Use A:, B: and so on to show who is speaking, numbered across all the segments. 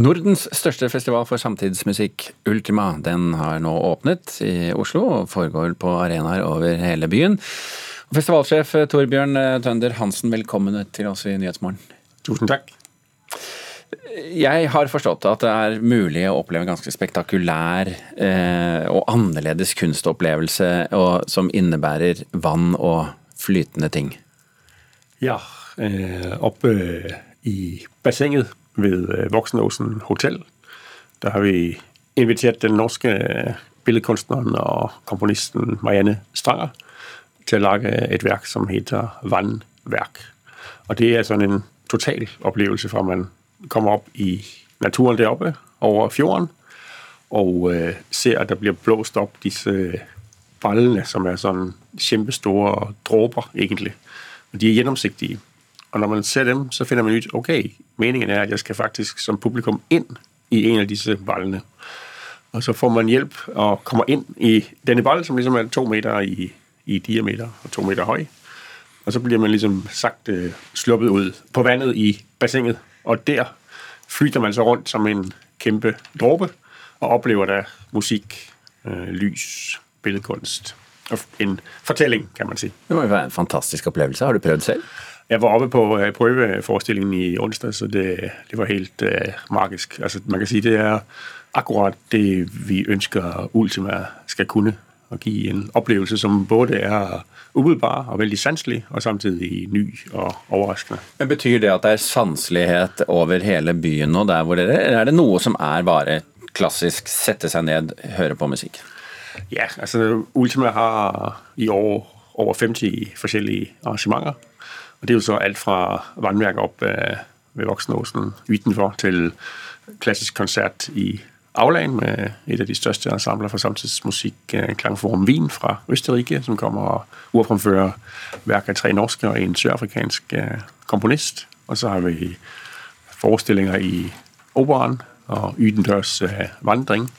A: Nordens største festival for samtidsmusikk, Ultima, den har nå åpnet i Oslo og foregår på arenaer over hele byen. Festivalsjef Torbjørn Tønder Hansen, velkommen til oss i Nyhetsmorgen.
B: Tusen takk.
A: Jeg har forstått at det er mulig å oppleve en ganske spektakulær eh, og annerledes kunstopplevelse og, som innebærer vann og flytende ting.
B: Ja, eh, oppe i bassenget ved øh, Voksenåsen hotell. Der har vi invitert den norske øh, billedkunstneren og komponisten Marianne Stranger til å lage et verk som heter Vannverk. Og det er sånn en total opplevelse fra man kommer opp i naturen der oppe, over fjorden og øh, ser at der blir blåst opp disse ballene som er sånn kjempestore dråper, egentlig. Og de er gjennomsiktige. Og når man ser dem, så finner man ut okay, meningen er at jeg skal faktisk som publikum inn i en av disse ballene. Og så får man hjelp og kommer inn i denne ballen, som liksom er to meter i, i diameter og to meter høy. Og så blir man liksom sakte sluppet ut på vannet i bassenget. Og der flyter man så rundt som en kæmpe dråbe og opplever da musikk, øh, lys, billedkunst en fortelling, kan man si.
A: Det må jo være en fantastisk opplevelse. Har du prøvd selv?
B: Jeg var oppe på øh, prøveforestillingen i onsdag, så det, det var helt uh, magisk. Altså, man kan si det er akkurat det vi ønsker Ultima skal kunne. Å gi en opplevelse som både er umiddelbar og veldig sanselig, og samtidig ny og overraskende.
A: Men Betyr det at det er sanselighet over hele byen nå, der hvor dere eller er det noe som er bare klassisk sette seg ned, høre på musikk?
B: Ja, altså Ultima har i år over 50 forskjellige arrangementer. Og Det er jo så alt fra vannverk opp øh, ved Voksenåsen utenfor til klassisk konsert i Aulaen med et av de største ensembler for samtidsmusikk, øh, Klangforum Wien fra Østerrike, som kommer og urfremfører verk av tre norske og en sørafrikansk øh, komponist. Og så har vi forestillinger i operaen og utendørs vandring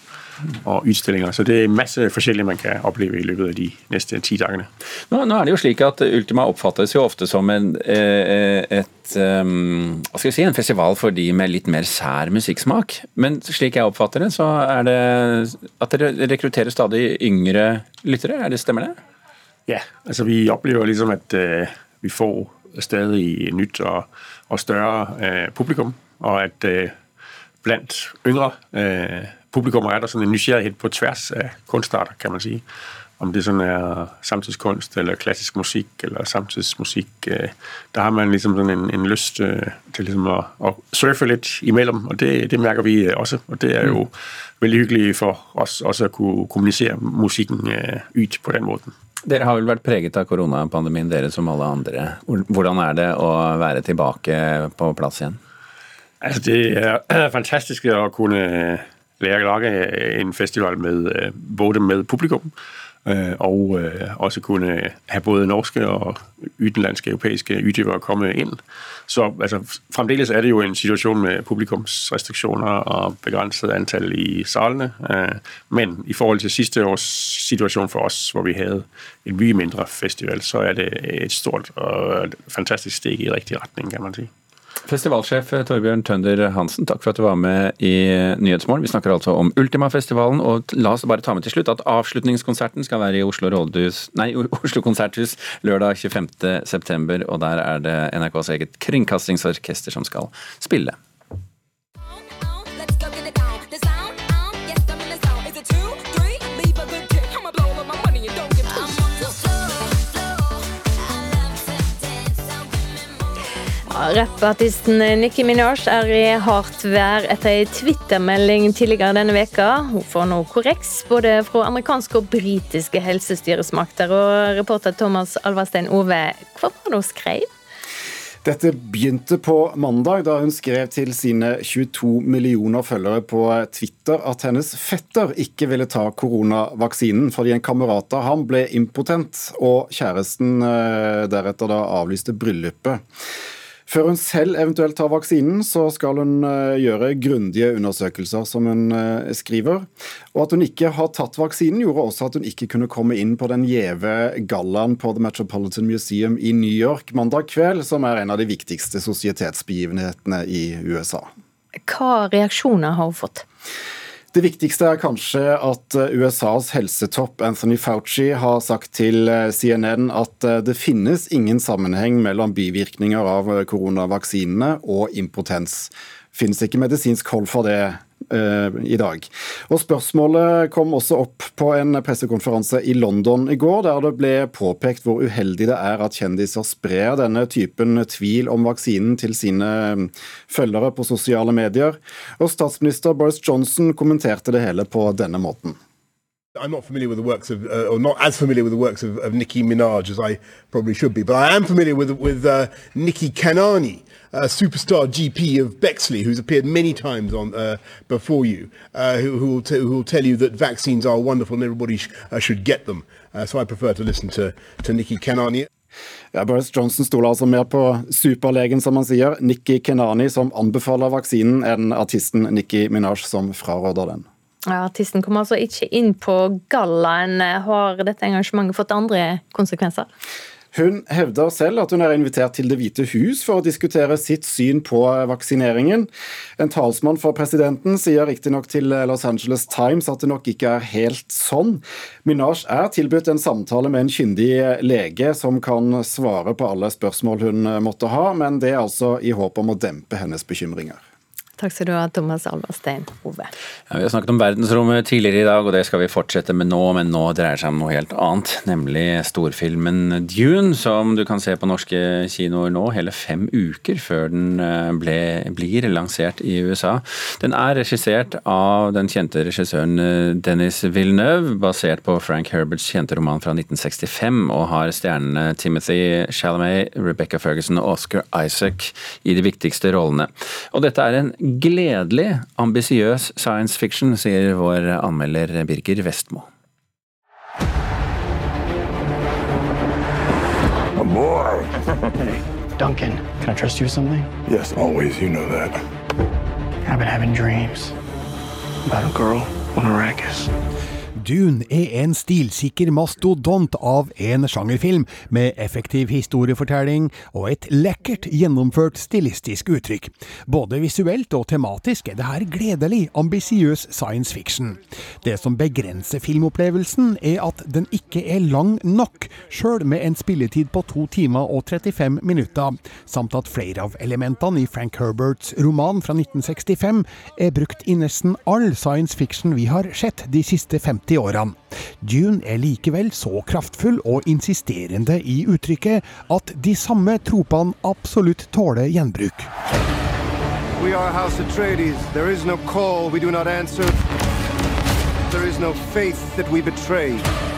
B: og utstillinger. Så det er masse forskjellig man kan oppleve i løpet av de neste ti dagene.
A: Nå, nå, er det jo slik at Ultima oppfattes jo ofte som en, eh, et, um, hva skal jeg si, en festival for de med litt mer sær musikksmak. Men slik jeg oppfatter det, så er det at dere rekrutterer stadig yngre lyttere. Er det Stemmer det?
B: Ja, altså vi opplever liksom at uh, vi får stadig nytt og, og større uh, publikum. Og at uh, blant yngre publikum er der sådan en nysgerrighed på tvers af kunstarter, kan man sige. Om det sådan er samtidskunst, eller klassisk musik, eller samtidsmusik. Øh, der har man ligesom sådan en, en lyst øh, til ligesom at, at surfe litt imellom, og det, det merker vi øh, også. Og det er jo mm. veldig hyggelig for oss også å kunne kommunisere musikken ut på den måten.
A: Dere har vel vært preget av koronapandemien, dere som alle andre. Hvordan er det å være tilbake på plass igjen?
B: Altså, det er fantastisk å kunne lage en festival med øh, både med publikum øh, og øh, også kunne ha både norske og utenlandske europeiske utøvere komme inn. Så altså, fremdeles er det jo en situasjon med publikumsrestriksjoner og begrenset antall i salene. Men i forhold til siste års situasjon for oss, hvor vi hadde en mye mindre festival, så er det et stort og fantastisk steg i riktig retning, kan man si.
A: Festivalsjef Torbjørn Tønder Hansen, takk for at du var med i Nyhetsmorgen. Vi snakker altså om Ultima-festivalen, og la oss bare ta med til slutt at avslutningskonserten skal være i Oslo, Rådhus, nei, Oslo konserthus lørdag 25.9, og der er det NRKs eget kringkastingsorkester som skal spille.
C: Rappartisten Nikki Minaj er i hardt vær etter ei Twitter-melding tidligere denne veka. Hun får nå korreks både fra amerikanske og britiske helsestyresmakter. Og reporter Thomas Alvarstein Ove, hva var det hun skrev?
D: Dette begynte på mandag, da hun skrev til sine 22 millioner følgere på Twitter at hennes fetter ikke ville ta koronavaksinen fordi en kamerat av ham ble impotent, og kjæresten eh, deretter da avlyste bryllupet. Før hun selv eventuelt tar vaksinen, så skal hun eh, gjøre grundige undersøkelser, som hun eh, skriver. Og at hun ikke har tatt vaksinen, gjorde også at hun ikke kunne komme inn på den gjeve gallaen på The Metropolitan Museum i New York mandag kveld, som er en av de viktigste sosietetsbegivenhetene i USA.
C: Hva reaksjoner har hun fått?
D: Det viktigste er kanskje at eh, USAs helsetopp Anthony Fauci har sagt til eh, CNN at eh, det finnes ingen sammenheng mellom bivirkninger av koronavaksinene og impotens. Finnes det ikke medisinsk hold for det Eh, i dag. Og Spørsmålet kom også opp på en pressekonferanse i London i går, der det ble påpekt hvor uheldig det er at kjendiser sprer denne typen tvil om vaksinen til sine mm, følgere på sosiale medier. Og Statsminister Boris Johnson kommenterte det hele på denne måten.
E: I'm not familiar with the works of, uh, or not as familiar with the works of, of Nicki Minaj as I probably should be, but I am familiar with with uh, Nikki Kanani, uh, superstar GP of Bexley, who's appeared many times on uh, before you, uh, who, who, will who, will tell you that vaccines are wonderful and everybody sh uh, should get them. so I prefer to listen to, to Nikki Kanani.
D: Ja, Boris Johnson stoler altså mer på superlegen, som han sier, Nikki Kenani, som anbefaler vaksinen, enn artisten Nikki Minaj, som fraråder den.
C: Ja, artisten kom altså ikke inn på gallaen. Har dette engasjementet fått andre konsekvenser?
D: Hun hevder selv at hun er invitert til Det hvite hus for å diskutere sitt syn på vaksineringen. En talsmann for presidenten sier riktignok til Los Angeles Times at det nok ikke er helt sånn. Minaj er tilbudt en samtale med en kyndig lege som kan svare på alle spørsmål hun måtte ha, men det er altså i håp om å dempe hennes bekymringer.
C: Takk skal du ha, Thomas Alverstein Ove.
A: Ja, vi har snakket om verdensrommet tidligere i dag, og det skal vi fortsette med nå. Men nå dreier det seg om noe helt annet, nemlig storfilmen Dune, som du kan se på norske kinoer nå, hele fem uker før den eh, ble, blir lansert i USA. Den er regissert av den kjente regissøren eh, Dennis Villeneuve, basert på Frank Herberts kjente roman fra 1965, og har stjernene Timothy Chalamet, Rebecca Ferguson og Oscar Isaac i de viktigste rollene. Og dette er en Gledelig ambisiøs science fiction, sier vår anmelder Birger Vestmo.
F: A boy. hey, Duncan, can I trust you with something? Yes, always. You know that. I've been having dreams about a girl on Arrakis.
G: Dune er en stilsikker mastodont av en sjangerfilm, med effektiv historiefortelling og et lekkert gjennomført stilistisk uttrykk. Både visuelt og tematisk er det her gledelig, ambisiøs science fiction. Det som begrenser filmopplevelsen, er at den ikke er lang nok, sjøl med en spilletid på to timer og 35 minutter, samt at flere av elementene i Frank Herberts roman fra 1965 er brukt i nesten all science fiction vi har sett de siste 50 50 årene. Dune er likevel så kraftfull og insisterende i uttrykket at de samme tropene absolutt tåler gjenbruk. We are House Atreides. There is no call we do not answer. There is no faith that we betray.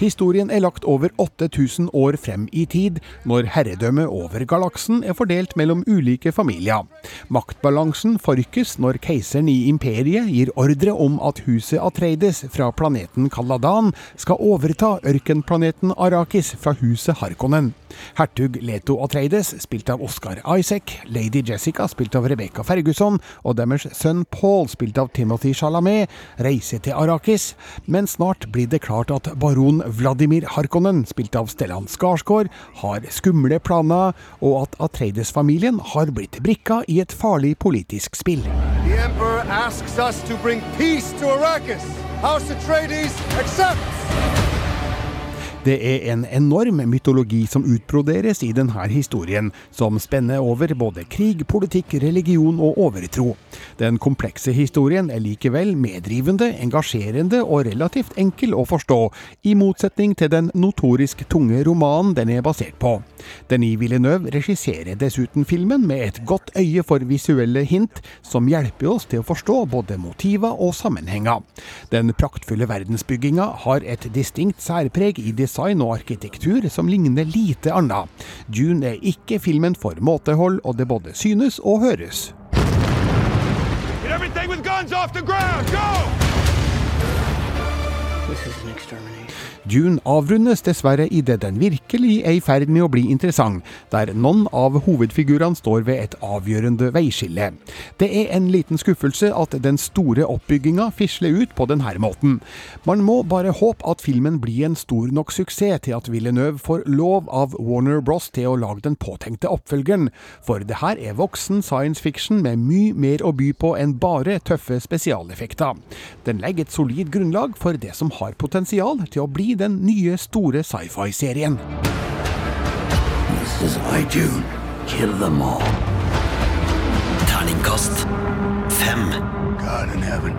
G: Historien er lagt over 8000 år frem i tid, når herredømmet over galaksen er fordelt mellom ulike familier. Maktbalansen forrykkes når keiseren i imperiet gir ordre om at huset Atreides fra planeten Kaladan skal overta ørkenplaneten Arakis fra huset Harkonnen. Hertug Leto Atreides, spilt av Oscar Isaac, lady Jessica, spilt av Rebecca Ferguson, og deres sønn Paul, spilt av Timothy Chalamet, reiser til Arakis, men snart blir det klart at baron Vladimir Harkonnen, spilt av Stellan Skarsgård, har skumle planer, og at Atreides-familien har blitt brikka i et farlig politisk spill. The Emperor asks us to bring peace to Arrakis. House Atreides accepts! Det er en enorm mytologi som utbroderes i denne historien, som spenner over både krig, politikk, religion og overtro. Den komplekse historien er likevel medrivende, engasjerende og relativt enkel å forstå, i motsetning til den notorisk tunge romanen den er basert på. Denis Villeneuve regisserer dessuten filmen med et godt øye for visuelle hint, som hjelper oss til å forstå både motiver og sammenhenger. Den praktfulle verdensbygginga har et distinkt særpreg i design design og arkitektur som ligner lite annet. Dune er ikke filmen for måtehold, og det både synes og høres. Dune avrundes dessverre idet den virkelig er i ferd med å bli interessant, der noen av hovedfigurene står ved et avgjørende veiskille. Det er en liten skuffelse at den store oppbygginga fisler ut på denne måten. Man må bare håpe at filmen blir en stor nok suksess til at Villeneuve får lov av Warner Bros til å lage den påtenkte oppfølgeren, for det her er voksen science fiction med mye mer å by på enn bare tøffe spesialeffekter. Den legger et solid grunnlag for det som har potensial til å bli den nye store sci-fi-serien.
H: This is I, June. Kill them all. Terningkast fem. God in heaven.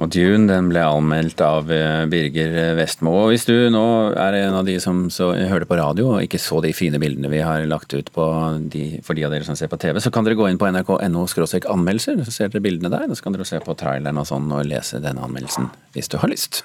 A: Og Dune den ble anmeldt av eh, Birger Vestmo. Og hvis du nå er en av de som så, hørte på radio og ikke så de fine bildene vi har lagt ut på de, for de av dere som ser på TV, så kan dere gå inn på nrk.no anmeldelser. Så ser dere bildene der. og Så kan dere se på traileren og sånn og lese denne anmeldelsen hvis du har lyst.